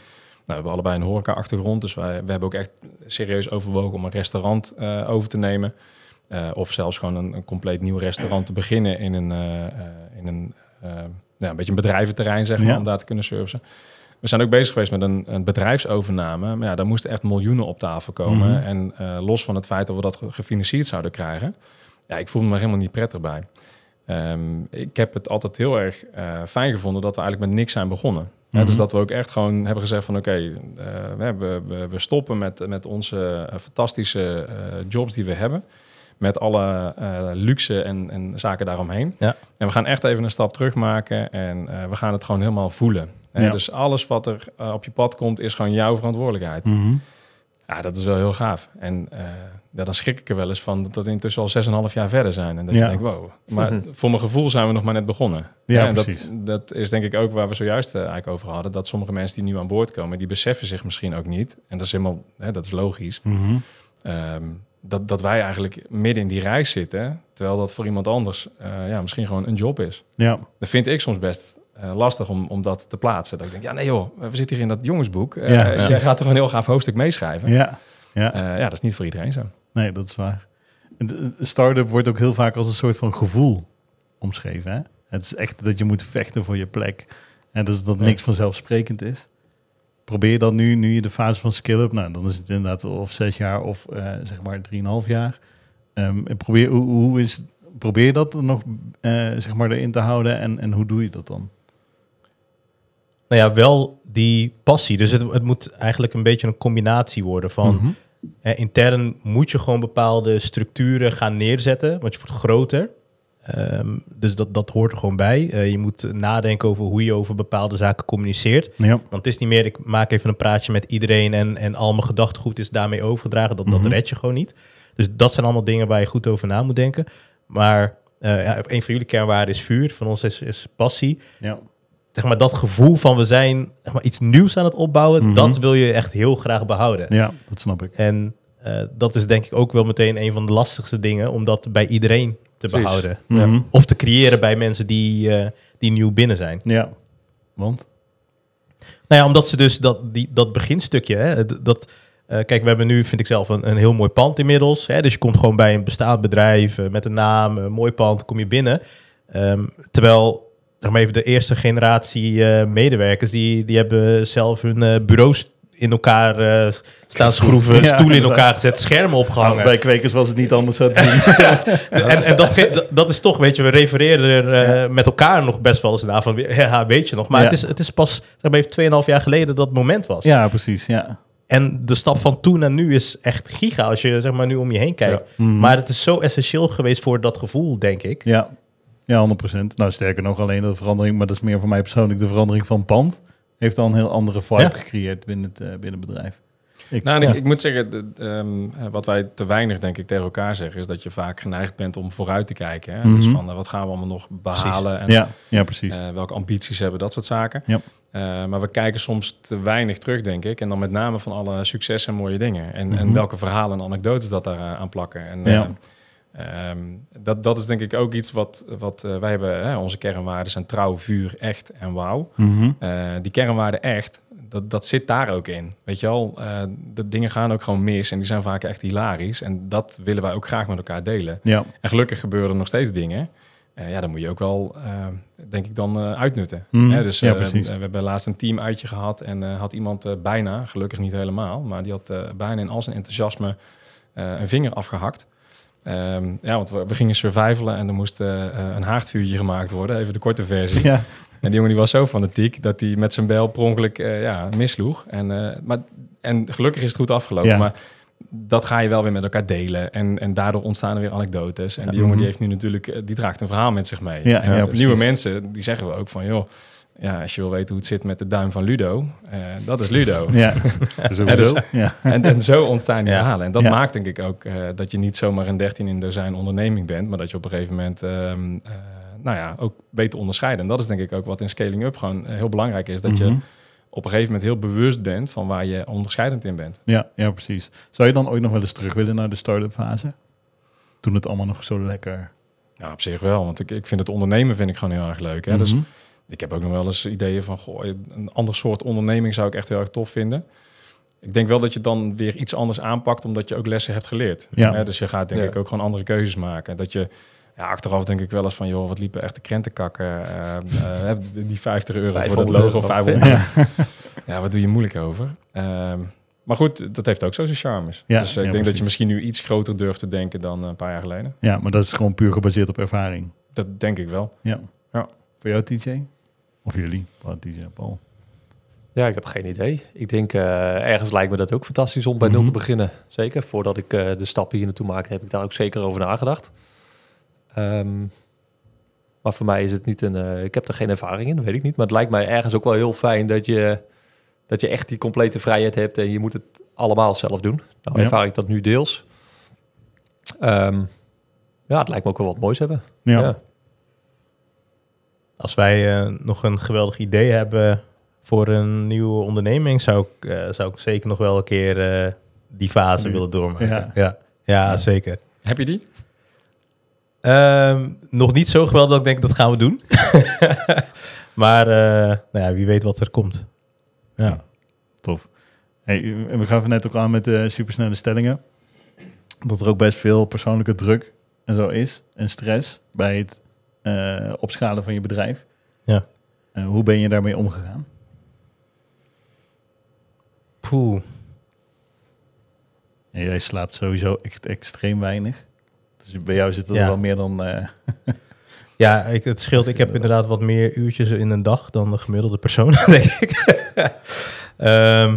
we hebben allebei een horeca-achtergrond, dus wij, we hebben ook echt serieus overwogen om een restaurant over te nemen. Of zelfs gewoon een, een compleet nieuw restaurant te beginnen in een, in een, een beetje een bedrijventerrein, zeg maar, Ja. om daar te kunnen servicen. We zijn ook bezig geweest met een, een bedrijfsovername. Maar ja, daar moesten echt miljoenen op tafel komen. Mhm. En eh, los van het feit dat we dat ge- gefinancierd zouden krijgen, ja, ik voelde me er helemaal niet prettig bij. Ehm, ik heb het altijd heel erg eh, fijn gevonden dat we eigenlijk met niks zijn begonnen. Ja, Mhm. dus dat we ook echt gewoon hebben gezegd van oké, eh, we, we, we stoppen met, met onze fantastische jobs die we hebben. Met alle luxe en, en zaken daaromheen. Ja. En we gaan echt even een stap terug maken en we gaan het gewoon helemaal voelen. Ja. Dus alles wat er eh, op je pad komt is gewoon jouw verantwoordelijkheid. Mhm. Ja, dat is wel heel gaaf. En eh, Ja, dan schrik ik er wel eens van dat we intussen al 6,5 jaar verder zijn. En dat Ja. je denkt, wow. Maar Mhm. voor mijn gevoel zijn we nog maar net begonnen. Ja, en precies. dat, dat is denk ik ook waar we zojuist eh, eigenlijk over hadden. Dat sommige mensen die nu aan boord komen, die beseffen zich misschien ook niet. En dat is helemaal, hè, dat is logisch. Mhm. Ehm, dat, dat wij eigenlijk midden in die reis zitten. Terwijl dat voor iemand anders eh, ja, misschien gewoon een job is. Ja, Dat vind ik soms best eh, lastig om, om dat te plaatsen. Dat ik denk, ja nee joh, we zitten hier in dat jongensboek. Ja, dus. Jij gaat toch een heel gaaf hoofdstuk meeschrijven. ja, ja. Eh, ja, dat is niet voor iedereen zo. Nee, dat is waar. Start-up wordt ook heel vaak als een soort van gevoel omschreven. Hè? Het is echt dat je moet vechten voor je plek. En dus dat niks vanzelfsprekend is. Probeer dat nu, nu je de fase van skill-up, nou, dan is het inderdaad of zes jaar of zeg maar drieënhalf jaar. Ehm, en probeer, hoe, hoe is, probeer dat er nog zeg maar erin te houden en, en hoe doe je dat dan? Nou ja, wel die passie. Dus het, het moet eigenlijk een beetje een combinatie worden van... Mhm. Hè, intern moet je gewoon bepaalde structuren gaan neerzetten, want je wordt groter. Ehm, dus dat, dat hoort er gewoon bij. Eh, je moet nadenken over hoe je over bepaalde zaken communiceert. Ja. Want het is niet meer, ik maak even een praatje met iedereen en, en al mijn gedachtegoed is daarmee overgedragen. Dat, Mhm. dat red je gewoon niet. Dus dat zijn allemaal dingen waar je goed over na moet denken. Maar eh, ja, een van jullie kernwaarden is vuur, van ons is, is passie. Ja. Zeg maar, dat gevoel van we zijn zeg maar, iets nieuws aan het opbouwen, Mhm. dat wil je echt heel graag behouden. ja, dat snap ik. En eh, dat is denk ik ook wel meteen een van de lastigste dingen om dat bij iedereen te behouden. Mhm. Of te creëren bij mensen die, eh, die nieuw binnen zijn. Ja, want? Nou ja, omdat ze dus dat, die, dat beginstukje, hè, dat, eh, kijk, we hebben nu, vind ik zelf, een, een heel mooi pand inmiddels. Hè, dus je komt gewoon bij een bestaand bedrijf met een naam, een mooi pand, kom je binnen. Ehm, terwijl, zeg maar even, de eerste generatie eh, medewerkers, die, die hebben zelf hun eh, bureaus in elkaar eh, staan schroeven, Ja, stoelen in elkaar gezet, schermen opgehangen. Nou, bij kwekers was het niet anders zo te zien. <laughs> En, en dat, dat- is toch, weet je, we refereren er eh, met elkaar nog best wel eens naar van, ja, weet je nog. Maar Ja. het, is, het is pas, zeg maar even 2,5 jaar geleden dat moment was. ja, precies. Ja. En de stap van toen naar nu is echt giga als je zeg maar nu om je heen kijkt. Mhm. Maar het is zo essentieel geweest voor dat gevoel, denk ik. Ja, ja 100%. Nou, sterker nog, alleen de verandering, maar dat is meer voor mij persoonlijk, de verandering van pand heeft al een heel andere vibe Ja. gecreëerd binnen het, eh, binnen het bedrijf. Ik, Nou, ik, Ja. ik moet zeggen, de- ehm, eh, wat wij te weinig denk ik tegen elkaar zeggen, is dat je vaak geneigd bent om vooruit te kijken. Hè? Dus Mhm. van eh, wat gaan we allemaal nog behalen en ja, ja, precies. eh, welke ambities hebben, dat soort zaken. Ja. Eh, maar we kijken soms te weinig terug, denk ik. En dan met name van alle successen en mooie dingen. En, en Mhm. welke verhalen en anekdotes dat daar aan plakken. En, Ja. Eh, ehm, dat, dat is denk ik ook iets wat, wat eh, wij hebben. Hè, onze kernwaarden zijn trouw, vuur, echt en wauw. Mhm. Eh, die kernwaarden echt, dat, dat zit daar ook in. Weet je wel, eh, de dingen gaan ook gewoon mis en die zijn vaak echt hilarisch. En dat willen wij ook graag met elkaar delen. Ja, En gelukkig gebeuren er nog steeds dingen. Ja, dan moet je ook wel, denk ik, dan uitnutten. Mhm. Hè, dus Ja, we hebben laatst een team uitje gehad en had iemand bijna, gelukkig niet helemaal, maar die had bijna in al zijn enthousiasme een vinger afgehakt. Ehm, ja, want we, we gingen survivalen en er moest eh, eh, een haardvuurtje gemaakt worden, even de korte versie. ja, En die jongen die was zo fanatiek dat hij met zijn bel per ongeluk eh, ja, misloeg. En, maar, en gelukkig is het goed afgelopen. Ja. Maar dat ga je wel weer met elkaar delen. En, en daardoor ontstaan er weer anekdotes. En die jongen die Mhm. heeft nu natuurlijk, die draagt een verhaal met zich mee. Ja, en ja, precies. nieuwe mensen, die zeggen we ook van, joh, ja, als je wil weten hoe het zit met de duim van Ludo, eh, dat is Ludo. <laughs> ja. <laughs> Sowieso. Ja, En, en zo ontstaan die Ja. verhalen. En dat Ja. maakt denk ik ook eh, dat je niet zomaar een 13 in dozijn onderneming bent, maar dat je op een gegeven moment, ehm, eh, nou ja, ook beter onderscheiden. En dat is denk ik ook wat in scaling up gewoon heel belangrijk is. Dat je Mhm. op een gegeven moment heel bewust bent van waar je onderscheidend in bent. ja, ja, precies. Zou je dan ooit nog wel eens terug willen naar de start-up fase? Toen het allemaal nog zo lekker... Ja, op zich wel. Want ik, ik vind het ondernemen vind ik gewoon heel erg leuk. Hè? Dus Mhm. Ik heb ook nog wel eens ideeën van, goh, een ander soort onderneming zou ik echt heel erg tof vinden. Ik denk wel dat je dan weer iets anders aanpakt, omdat je ook lessen hebt geleerd. Ja. Hè, dus je gaat denk Ja. ik ook gewoon andere keuzes maken. Dat je ja, achteraf denk ik wel eens van, joh, wat liepen echt de krentenkakken. <laughs> eh, eh, die 50 euro voor dat 500 logo, euro. 500 Ja. <laughs> Ja, wat doe je moeilijk over? Ehm, maar goed, dat heeft ook zo zijn charmes. Ja, dus eh, ja, ik denk dat je misschien nu iets groter durft te denken dan een paar jaar geleden. ja, maar dat is gewoon puur gebaseerd op ervaring. Dat denk ik wel. Ja. Ja. Voor jou, TJ? Of jullie? Paul, TJ, Paul. Ja, ik heb geen idee. Ik denk, eh, ergens lijkt me dat ook fantastisch om bij nul Mhm. te beginnen. Zeker, voordat ik eh, de stappen hier naartoe maakte, heb ik daar ook zeker over nagedacht. Ehm, maar voor mij is het niet een... eh, ik heb er geen ervaring in, weet ik niet. Maar het lijkt mij ergens ook wel heel fijn dat je, dat je echt die complete vrijheid hebt... en je moet het allemaal zelf doen. Nou Ja. ervaar ik dat nu deels. Ehm, ja, het lijkt me ook wel wat moois hebben. Ja. Ja. Als wij eh, nog een geweldig idee hebben voor een nieuwe onderneming, zou ik, eh, zou ik zeker nog wel een keer eh, die fase Nu. willen doormaken. Ja. Ja, ja. zeker. Heb je die? Ehm, nog niet zo geweldig dat ik denk dat gaan we doen. <laughs> maar eh, nou ja, wie weet wat er komt. Ja. Tof. Hey, we gaven net ook aan met de supersnelle stellingen. Dat er ook best veel persoonlijke druk en zo is. En stress bij het eh, opschalen van je bedrijf. Ja. Eh, hoe ben je daarmee omgegaan? Poeh. En jij slaapt sowieso echt extreem weinig. Dus bij jou zit er Ja. wel meer dan... eh, <laughs> Ja, ik, het scheelt. Ik heb <laughs> inderdaad wat meer uurtjes in een dag dan de gemiddelde persoon, <laughs> denk ik. Ehm,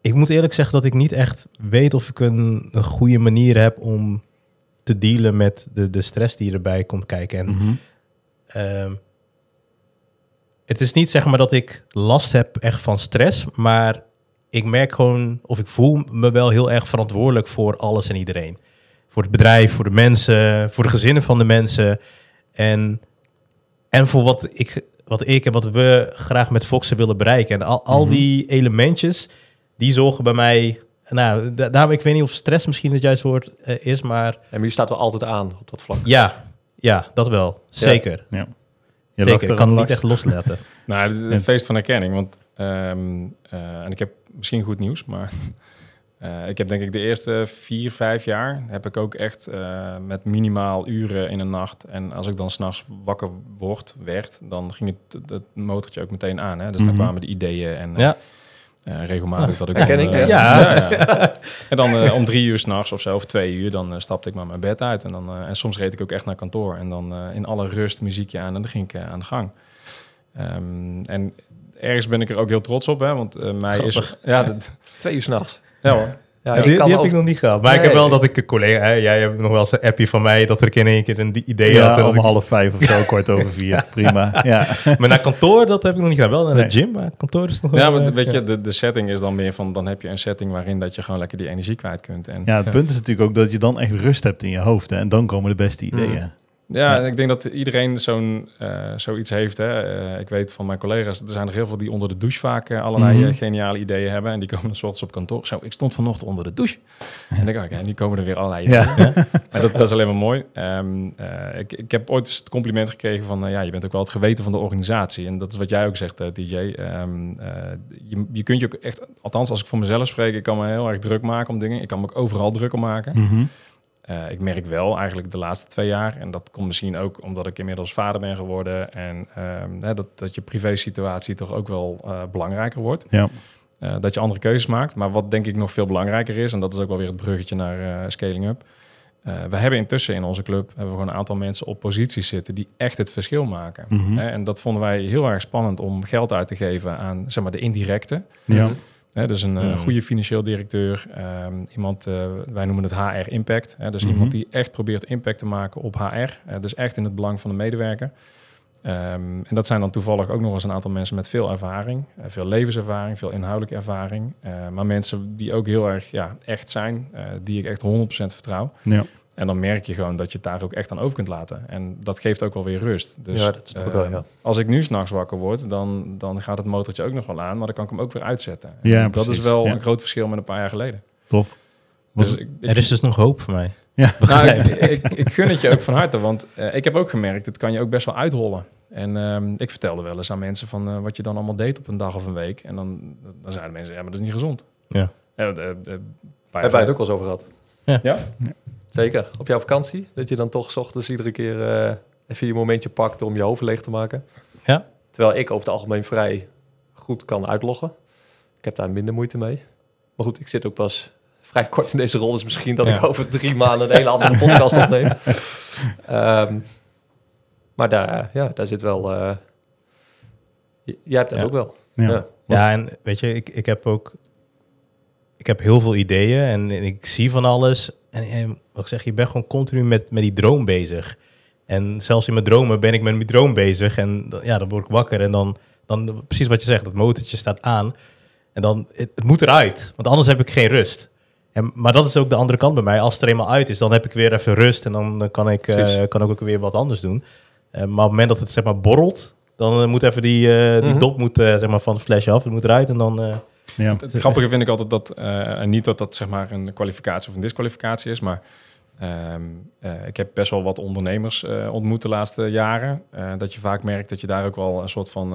ik moet eerlijk zeggen dat ik niet echt weet of ik een, een goede manier heb om te dealen met de, de stress die erbij komt kijken. En mhm. Ehm, het is niet zeg maar dat ik last heb echt van stress, maar ik merk gewoon, of ik voel me wel heel erg verantwoordelijk voor alles en iedereen. Voor het bedrijf, voor de mensen, voor de gezinnen van de mensen. En, en voor wat ik, wat ik en wat we graag met Foxen willen bereiken. En al, al Mhm. die elementjes, die zorgen bij mij... Nou, da- daarom, ik weet niet of stress misschien het juiste woord eh, is, maar En je staat wel altijd aan op dat vlak. ja, ja, dat wel. Zeker. ja. Je Zeker, lacht ik kan het niet echt loslaten. <laughs> Nou, het, feest van herkenning. Want, ehm, eh, en ik heb misschien goed nieuws, maar <laughs> eh, ik heb denk ik de eerste vier, vijf jaar heb ik ook echt eh, met minimaal uren in een nacht. En als ik dan s'nachts wakker word, werd, dan ging het, het motortje ook meteen aan. Hè? Dus dan Mhm. kwamen de ideeën en Ja. Eh, regelmatig dat ik ik, eh, ja. ja. <laughs> En dan eh, om drie uur s'nachts of zo, of twee uur, dan stapte ik maar mijn bed uit. En, dan, en soms reed ik ook echt naar kantoor. En dan in alle rust muziekje aan en dan ging ik aan de gang. Ehm, en ergens ben ik er ook heel trots op, hè, want mij is... Ja, <laughs> dat, Twee uur s'nachts. ja hoor. Ja, die heb ik nog niet gehad. Maar ik heb wel dat ik een collega... Hè, jij hebt nog wel eens een appje van mij... dat ik in één keer een idee Ja, had. om half vijf of zo, <laughs> kwart over vier. Prima. <laughs> Ja. maar naar kantoor, dat heb ik nog niet gedaan. Wel naar Nee. de gym, maar het kantoor is nog Ja, wel... maar eh, weet je, ja. de, de setting is dan meer van... dan heb je een setting waarin dat je gewoon lekker die energie kwijt kunt. En ja, het Ja. punt is natuurlijk ook dat je dan echt rust hebt in je hoofd. Hè, en dan komen de beste ideeën. Mm. Ja, ik denk dat iedereen zo'n, eh, zoiets heeft. Hè. Eh, ik weet van mijn collega's, er zijn er heel veel die onder de douche vaak eh, allerlei Mhm. geniale ideeën hebben. En die <laughs> komen dan 's ochtends op kantoor. Zo, ik stond vanochtend onder de douche. En dan denk ik, nu komen er weer allerlei ideeën. En dat, dat is alleen maar mooi. Ehm, eh, ik, ik heb ooit eens het compliment gekregen van, ja, je bent ook wel het geweten van de organisatie. En dat is wat jij ook zegt, DJ. Ehm, eh, je, je kunt je ook echt, althans als ik voor mezelf spreek, ik kan me heel erg druk maken om dingen. Ik kan me ook overal druk om maken. Mhm. Eh, ik merk wel eigenlijk de laatste twee jaar, en dat komt misschien ook omdat ik inmiddels vader ben geworden en ehm, dat, dat je privé-situatie toch ook wel eh, belangrijker wordt. Ja. Eh, dat je andere keuzes maakt. Maar wat denk ik nog veel belangrijker is, en dat is ook wel weer het bruggetje naar Scaling Up. We hebben intussen in onze club hebben we gewoon een aantal mensen op posities zitten die echt het verschil maken. Mhm. En dat vonden wij heel erg spannend om geld uit te geven aan zeg maar, de indirecte. Ja. Hè, dus een Mhm. goede financieel directeur, ehm, iemand, eh, wij noemen het HR Impact. Hè, dus iemand die echt probeert impact te maken op HR. dus echt in het belang van de medewerker. Ehm, en dat zijn dan toevallig ook nog eens een aantal mensen met veel ervaring, eh, veel levenservaring, veel inhoudelijke ervaring. Maar mensen die ook heel erg ja, echt zijn, die ik echt 100% vertrouw. Ja. En dan merk je gewoon dat je het daar ook echt aan over kunt laten. En dat geeft ook wel weer rust. Dus, ja, dat snap ik eh, wel, ja. Als ik nu s'nachts wakker word, dan, dan gaat het motortje ook nog wel aan, maar dan kan ik hem ook weer uitzetten. En Ja, dat is wel Ja. een groot verschil met een paar jaar geleden. Tof. Dus het- ik, ik, Er is dus nog hoop voor mij. ja. nou, ik, ik, ik gun het je ook van harte, want eh, ik heb ook gemerkt, het kan je ook best wel uithollen. En ehm, ik vertelde wel eens aan mensen van eh, wat je dan allemaal deed op een dag of een week. En dan, dan zeiden mensen, ja, maar dat is niet gezond. Ja. Ja, de, de, de- Hebben wij het ook wel eens over gehad. Ja? Zeker. Op jouw vakantie, dat je dan toch 's ochtends iedere keer eh, even je momentje pakt om je hoofd leeg te maken. Ja. Terwijl ik over het algemeen vrij goed kan uitloggen. Ik heb daar minder moeite mee. Maar goed, ik zit ook pas vrij kort in deze rol. Dus misschien dat Ja. ik over drie maanden een hele andere podcast opneem. <laughs> Ehm, maar daar, ja, daar zit wel... eh, jij hebt dat Ja. ook wel. Ja. Ja. Ja, en weet je, ik, ik heb ook... Ik heb heel veel ideeën en, en ik zie van alles. En, en wat ik zeg, je bent gewoon continu met, met die droom bezig. En zelfs in mijn dromen ben ik met mijn droom bezig. En dan- ja, dan word ik wakker en dan, dan precies wat je zegt, dat motortje staat aan. En dan, het, het moet eruit, want anders heb ik geen rust. En, maar dat is ook de andere kant bij mij. Als het er eenmaal uit is, dan heb ik weer even rust en dan, dan kan, ik, eh, kan ik ook weer wat anders doen. Eh, maar op het moment dat het zeg maar borrelt, dan eh, moet even die, eh, die Mhm. dop moet, zeg maar, van het flesje af. Het moet eruit en dan... Ja. Het, het grappige vind ik altijd dat, eh, en niet dat dat zeg maar een kwalificatie of een disqualificatie is, maar ehm, eh, ik heb best wel wat ondernemers eh, ontmoet de laatste jaren. eh, dat je vaak merkt dat je daar ook wel een soort van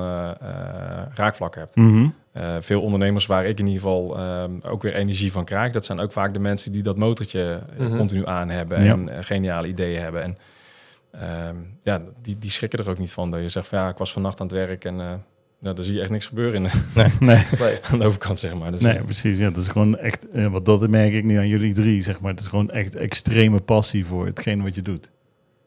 raakvlak hebt. Mhm. Eh, veel ondernemers waar ik in ieder geval ehm, ook weer energie van krijg, dat zijn ook vaak de mensen die dat motortje Mhm. continu aan hebben Ja. en geniale ideeën hebben. En ehm, ja, die, die schrikken er ook niet van. Dat je zegt van ja, ik was vannacht aan het werk en eh nou, dan zie je echt niks gebeuren in, <laughs> Nee, <laughs> Nee. aan de overkant, zeg maar. Dus, nee, eh, precies. Ja, dat is gewoon echt, eh, wat dat merk ik nu aan jullie drie, zeg maar. Het is gewoon echt extreme passie voor hetgeen wat je doet.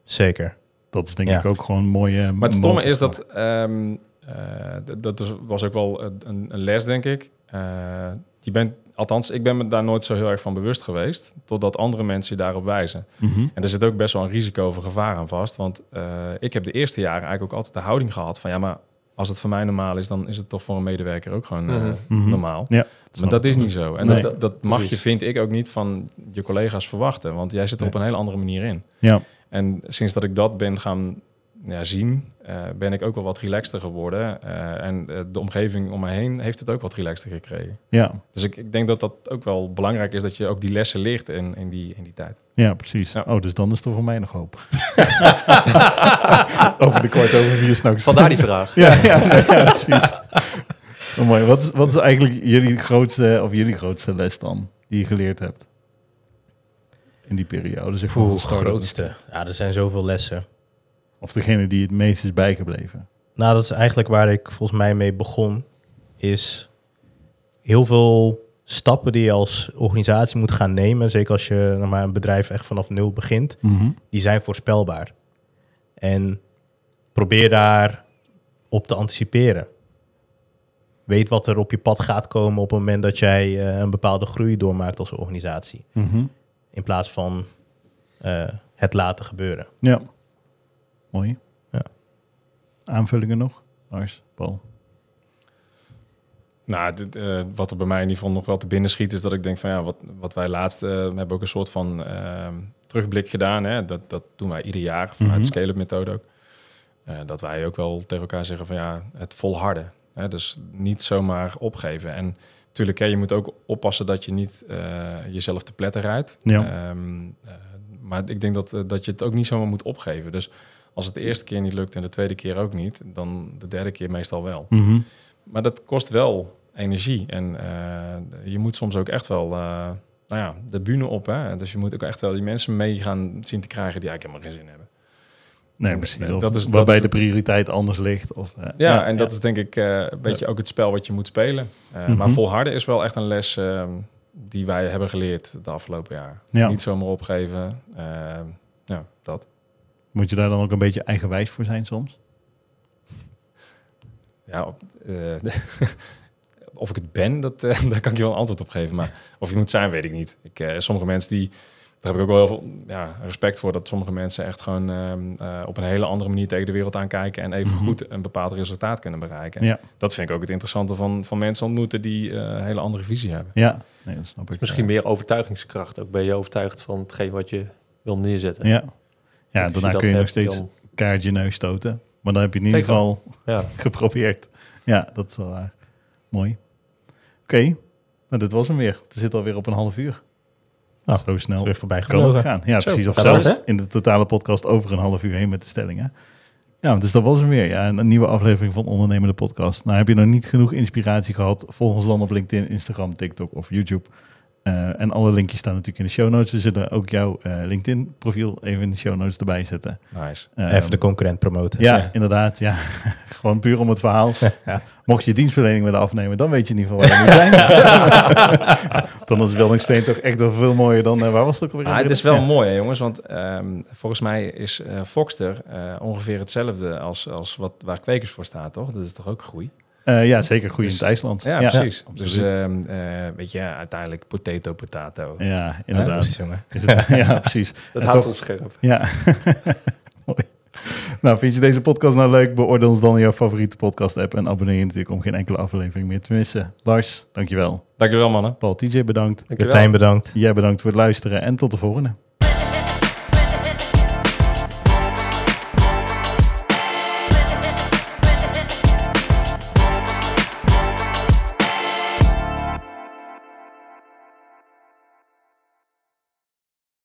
zeker. Dat is denk Ja. ik ook gewoon een mooie. Maar het stomme is dat, ehm, eh, d- dat was ook wel een, een les, denk ik. Eh, je bent, althans, ik ben me daar nooit zo heel erg van bewust geweest, totdat andere mensen je daarop wijzen. Mhm. En er zit ook best wel een risico of een gevaar aan vast, want eh, ik heb de eerste jaren eigenlijk ook altijd de houding gehad van, ja, maar als het voor mij normaal is, dan is het toch voor een medewerker ook gewoon eh, Mhm. Mhm. normaal. Ja, Maar dat is niet zo. En Nee. dat, dat mag je, vind ik, ook niet van je collega's verwachten, want jij zit er op een hele andere manier in. Ja, En sinds dat ik dat ben gaan ja, zien, eh, ben ik ook wel wat relaxter geworden. Eh, en eh, de omgeving om mij heen heeft het ook wat relaxter gekregen. ja, Dus ik, ik denk dat dat ook wel belangrijk is, dat je ook die lessen leert in, in, die, in die tijd. ja, precies. Ja. Oh, dus dan is er voor mij nog hoop. <laughs> <laughs> over de kwart over vier s'nachts. Vandaar die vraag. <laughs> Ja, ja, ja, precies. Oh, mooi. Wat, is, wat is eigenlijk jullie grootste, of jullie grootste les dan, die je geleerd hebt? In die periode. Zeg grootste. Ja, er zijn zoveel lessen. Of degene die het meest is bijgebleven. Nou, dat is eigenlijk waar ik volgens mij mee begon. Is heel veel stappen die je als organisatie moet gaan nemen. Zeker als je nou maar, een bedrijf echt vanaf nul begint. Die zijn voorspelbaar. En probeer daar op te anticiperen. Weet wat er op je pad gaat komen op het moment dat jij eh, een bepaalde groei doormaakt als organisatie. Mhm. In plaats van eh, het laten gebeuren. Ja. Mooi. Ja. Aanvullingen nog? Lars, Paul. Nou, dit, eh, wat er bij mij in ieder geval nog wel te binnen schiet, is dat ik denk van ja, wat, wat wij laatst eh, hebben ook een soort van eh, terugblik gedaan. Hè? Dat, dat doen wij ieder jaar vanuit Mhm. de scale-up methode ook. Eh, dat wij ook wel tegen elkaar zeggen van ja, het volharden. Hè? Dus niet zomaar opgeven. En natuurlijk, hè, je moet ook oppassen dat je niet jezelf te pletten rijdt. Ja. Ehm, eh, maar ik denk dat, eh, dat je het ook niet zomaar moet opgeven. Dus als het de eerste keer niet lukt en de tweede keer ook niet, dan de derde keer meestal wel. Mhm. Maar dat kost wel energie. En eh, je moet soms ook echt wel eh, nou ja, de bühne op. Hè? Dus je moet ook echt wel die mensen mee gaan zien te krijgen die eigenlijk helemaal geen zin hebben. Nee, precies. Dat Of is- waarbij de prioriteit anders ligt. Of, Ja, en dat is denk ik een beetje ook het spel wat je moet spelen. Mhm. Maar volharden is wel echt een les eh, die wij hebben geleerd de afgelopen jaar. Ja. Niet zomaar opgeven. Eh, ja, dat. Moet je daar dan ook een beetje eigenwijs voor zijn soms? <laughs> Ja, op, eh, <laughs> of ik het ben, dat, eh, <laughs> daar kan ik je wel een antwoord op geven. Maar of je moet zijn, weet ik niet. Ik, eh, sommige mensen die, daar heb ik ook wel heel veel ja, respect voor, dat sommige mensen echt gewoon ehm, eh, op een hele andere manier tegen de wereld aankijken en even Mhm. goed een bepaald resultaat kunnen bereiken. Ja, Dat vind ik ook het interessante van, van mensen ontmoeten die eh, een hele andere visie hebben. ja. Nee, dat snap ik. Misschien meer overtuigingskracht. Ook ben je overtuigd van hetgeen wat je wil neerzetten. Ja. Ja, daarna kun je nog steeds dan- kaartje neus stoten. Maar dan heb je in ieder geval ja. <laughs> geprobeerd. Ja, dat is wel waar. Mooi. Oké, nou dit was hem weer. Het zit alweer op een half uur. Nou, Zo snel weer voorbij gevlogen. gaan. Ja, Zo, precies. Of zelfs in de totale podcast over een half uur heen met de stellingen. Ja, dus dat was hem weer. Ja, een, een nieuwe aflevering van Ondernemende Podcast. Nou, heb je nog niet genoeg inspiratie gehad? Volg ons dan op LinkedIn, Instagram, TikTok of YouTube. Eh, en alle linkjes staan natuurlijk in de show notes. We zullen ook jouw eh, LinkedIn-profiel even in de show notes erbij zetten. Nice. Eh, Even de concurrent promoten. ja, Ja. inderdaad. Ja. <laughs> Gewoon puur om het verhaal. <laughs> Ja. Mocht je dienstverlening willen afnemen, dan weet je in ieder geval waar je moet zijn. <laughs> dan is Weldingsveen toch echt wel veel mooier dan... eh, waar was het ook alweer? Ah, het is wel Ja. mooi, hè, jongens, want ehm, volgens mij is eh Foxter eh, ongeveer hetzelfde als, als wat, waar Kwekers voor staat, toch? Dat is toch ook groei? Eh, ja, zeker. Goed in Dus- het IJsland. Ja, precies. dus ehm, eh, weet je, uiteindelijk potato, potato. Ja, inderdaad. dus. Is het, <laughs> ja, precies. <laughs> Dat En houdt toch- ons scherp. Ja. <laughs> Mooi. Nou, vind je deze podcast nou leuk? Beoordeel ons dan in jouw favoriete podcast app en abonneer je natuurlijk om geen enkele aflevering meer te missen. Lars, dankjewel. Dankjewel mannen. Paul, TJ bedankt. Dankjewel. Martijn, bedankt. Jij bedankt voor het luisteren en tot de volgende.